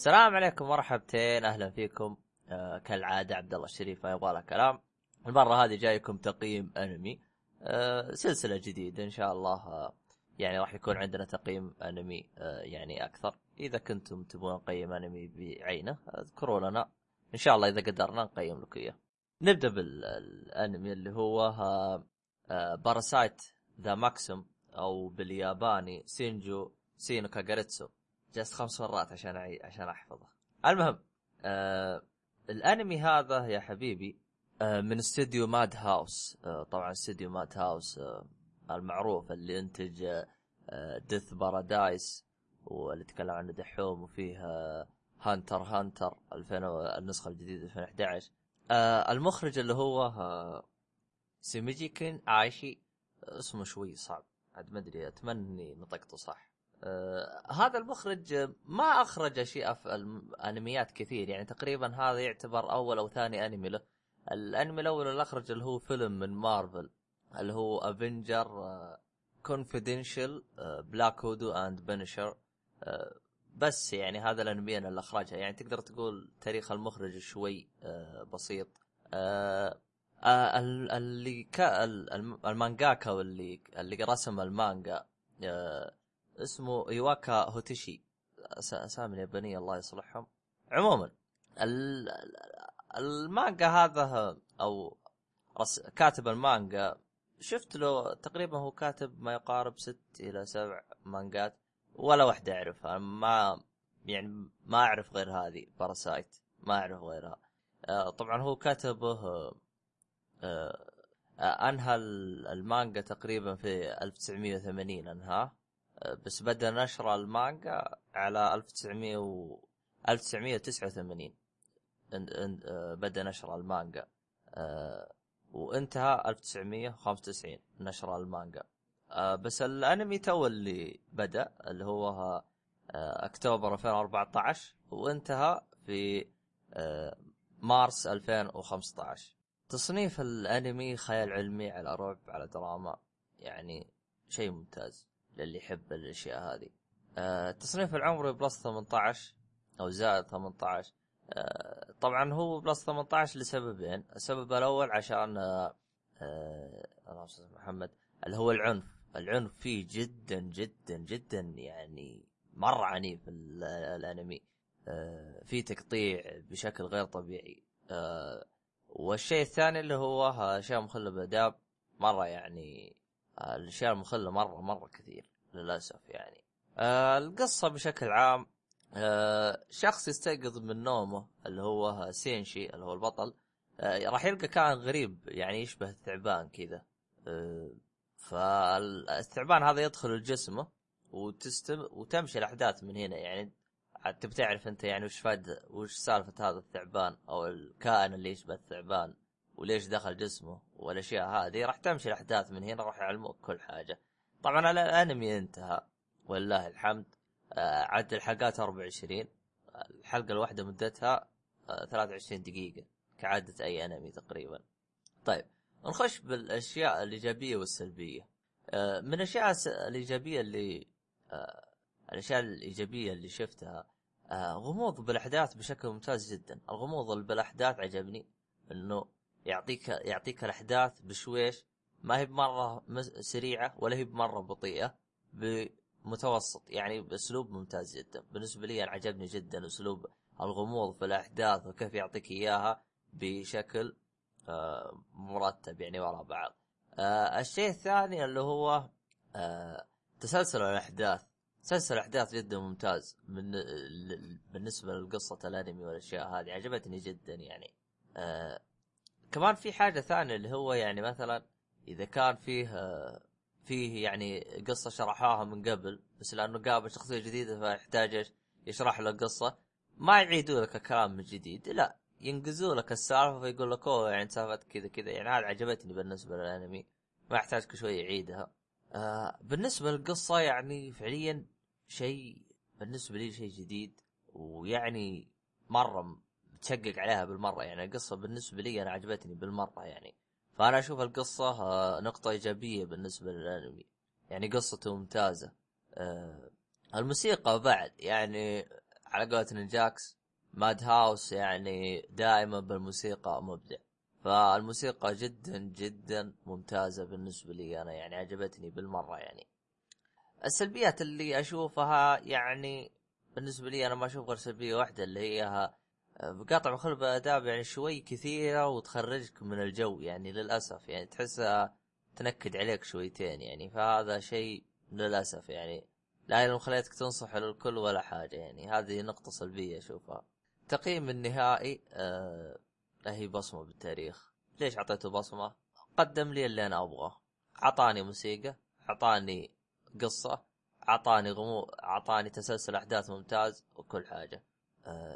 السلام عليكم مرحبتين أهلا فيكم. آه كالعادة عبد الله الشريف ما يبغى له كلام. المرة هذه جايكم تقييم أنمي. آه سلسلة جديدة إن شاء الله آه يعني راح يكون عندنا تقييم أنمي آه يعني أكثر. إذا كنتم تبغون نقيم أنمي بعينه اذكروا لنا إن شاء الله إذا قدرنا نقيم لكم إياه. نبدأ بالأنمي اللي هو آه آه Parasyte The Maxim أو بالياباني Kiseijuu Sei no Kakuritsu جلست خمس مرات عشان أعي... عشان أحفظه. المهم آه... الأنمي هذا يا حبيبي آه من استوديو Madhouse. آه طبعا استوديو ماد هاوس آه المعروف اللي انتج آه Death Parade واللي تكلم عنه دحوم وفيه آه Hunter Hunter 2000 النسخة الجديدة 2011 آه المخرج اللي هو آه سيميجي كين عايشي اسمه شوي صعب عاد ما أدري أتمنى إني نطقته صح. آه هذا المخرج ما أخرج اشياء في الأنميات كثير. يعني تقريبا هذا يعتبر أول أو ثاني أنمي له. الأنمي الأول اللي اخرج اللي هو فيلم من مارفل اللي هو Avengers Confidential Black Widow and Punisher بس يعني هذا الأنميين اللي أخرجها. يعني تقدر تقول تاريخ المخرج شوي آه بسيط. آه آه اللي كا المانجاكا واللي اللي رسم المانجا آه اسمه ايواكا هوتيشي. أسامي اليابانيه الله يصلحهم. عموما المانجا هذا أو كاتب المانجا شفت له تقريبا هو كاتب ما يقارب ست إلى سبع مانجات ولا واحدة أعرفها. ما يعني ما أعرف غير هذه Parasyte ما أعرف غيرها. طبعا هو كاتبه أنهى المانجا تقريبا في 1980 أنهاه. بس بدأ نشر المانجا على 1900 و 1989 بدأ نشر المانجا. وانتهى 1995 نشر المانجا. بس الأنمي تو اللي بدأ اللي هو أكتوبر 2014 وانتهى في مارس 2015 تصنيف الأنمي خيال علمي على رعب على دراما يعني شيء ممتاز. للي يحب الأشياء هذه. آه تصنيف العمري plus 18 أو زائد 18 آه طبعا هو plus 18 لسببين. السبب الأول عشان آه آه محمد اللي هو العنف. العنف فيه جدا جدا جدا يعني مرة عنيف الأنمي. آه في تقطيع بشكل غير طبيعي. آه والشيء الثاني اللي هو أشياء مخله باداب مرة يعني الأشياء المخلة مرة مرة كثير للأسف يعني. آه القصة بشكل عام آه شخص يستيقظ من نومه اللي هو سينشي اللي هو البطل آه راح يلقى كائن غريب يعني يشبه الثعبان كذا. فالثعبان هذا يدخل جسمه وتستم وتمشي الأحداث من هنا يعني. تبي تعرف أنت يعني وش فاد وش سالفة هذا الثعبان أو الكائن اللي يشبه الثعبان وليش دخل جسمه والاشياء هذه راح تمشي الأحداث من هنا راح يعلموك كل حاجة. طبعا الأنمي انتهى. ولله الحمد. آه عدد الحلقات 24 الحلقة الواحدة مدتها آه 23 دقيقة كعادة أي أنمي تقريبا. طيب نخش بالأشياء الإيجابية والسلبية. آه من الأشياء الإيجابية اللي آه الأشياء الإيجابية اللي شفتها آه غموض بالأحداث بشكل ممتاز جدا. الغموض بالأحداث عجبني إنه يعطيك يعطيك الأحداث بشويش. ما هي بمرة سريعة ولا هي بمرة بطيئة بمتوسط يعني بأسلوب ممتاز جدا. بالنسبة لي أنا عجبني جدا أسلوب الغموض في الأحداث وكيف يعطيك إياها بشكل آه مرتب يعني ورا بعض. آه الشيء الثاني اللي هو آه تسلسل الأحداث. تسلسل الأحداث جدا ممتاز من بالنسبة لقصة الأنمي والأشياء هذه. عجبتني جدا يعني. آه كمان في حاجة ثانية اللي هو يعني مثلا إذا كان فيه فيه يعني قصة شرحوها من قبل بس لأنه قابل شخصية جديدة فيحتاج يشرح له القصة. ما يعيدوا لك الكلام من جديد لا ينقزوا لك السالفة فيقول لك أوه يعني سالفة كذا كذا. يعني هذا عجبتني بالنسبة للأنمي ما يحتاج كل شوي يعيدها. آه بالنسبة للقصة يعني فعليا شيء بالنسبة لي شيء جديد ويعني مرة متشقق عليها بالمرة. يعني القصة بالنسبة لي أنا عجبتني بالمرة يعني. فأنا أشوف القصة نقطة إيجابية بالنسبة للأنمي. يعني قصته ممتازة. الموسيقى بعد يعني على قولة نينجاكس ماد هاوس يعني دائما بالموسيقى مبدع. فالموسيقى جدا جدا ممتازة بالنسبة لي أنا يعني عجبتني بالمرة يعني. السلبيات اللي أشوفها يعني بالنسبة لي أنا ما أشوف غير سلبية واحدة اللي هي قاطع مخل باداب يعني شوي كثيرة وتخرجك من الجو يعني للأسف. يعني تحسها تنكد عليك شويتين يعني. فهذا شيء للأسف يعني. لا لو خليتك تنصح للكل ولا حاجة يعني. هذه نقطة سلبية أشوفها. تقييم النهائي آه هي بصمة بالتاريخ. ليش أعطيته بصمة؟ قدم لي اللي أنا أبغاه. أعطاني موسيقى أعطاني قصة أعطاني غمو أعطاني تسلسل أحداث ممتاز وكل حاجة.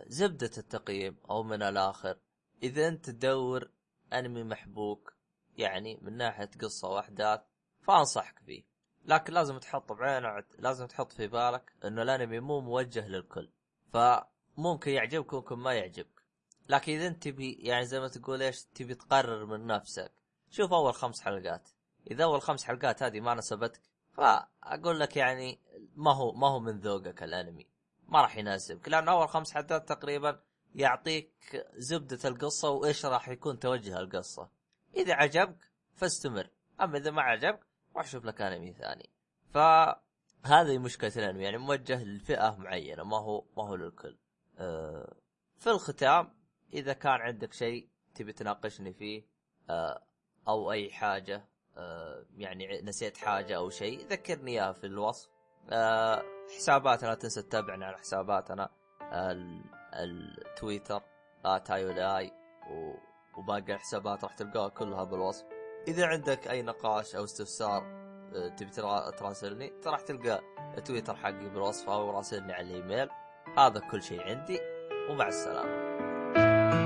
زبدة التقييم أو من الآخر. إذا أنت تدور أنمي محبوك يعني من ناحية قصة وأحداث فأنصحك فيه. لكن لازم تحط بعين لازم تحط في بالك إنه الأنمي مو موجه للكل فممكن يعجبك وممكن ما يعجبك. لكن إذا أنت تبي يعني زي ما تقول إيش تبي تقرر من نفسك شوف أول خمس حلقات. إذا أول خمس حلقات هذه ما ناسبتك فأقول لك يعني ما هو ما هو من ذوقك الأنمي. ما راح يناسبك لأن أول خمس حلقات تقريبا يعطيك زبدة القصة وإيش راح يكون توجه القصة. إذا عجبك فاستمر أما إذا ما عجبك روح شوف لك أنمي ثاني. فهذه مشكلة الأنمي يعني موجه لفئة معينة ما هو ما هو للكل. أه في الختام إذا كان عندك شيء تبي تناقشني فيه أه أو أي حاجة أه يعني نسيت حاجة أو شيء ذكرني إياها في الوصف. أه حساباتنا لا تنسى تتابعنا على حساباتنا التويتر تايو لاي وباقي الحسابات راح تلقاها كلها بالوصف. إذا عندك أي نقاش أو استفسار آه، تبي تراسلني راح تلقى التويتر حقي بالوصف أو راسلني على الإيميل. هذا كل شيء عندي ومع السلامة.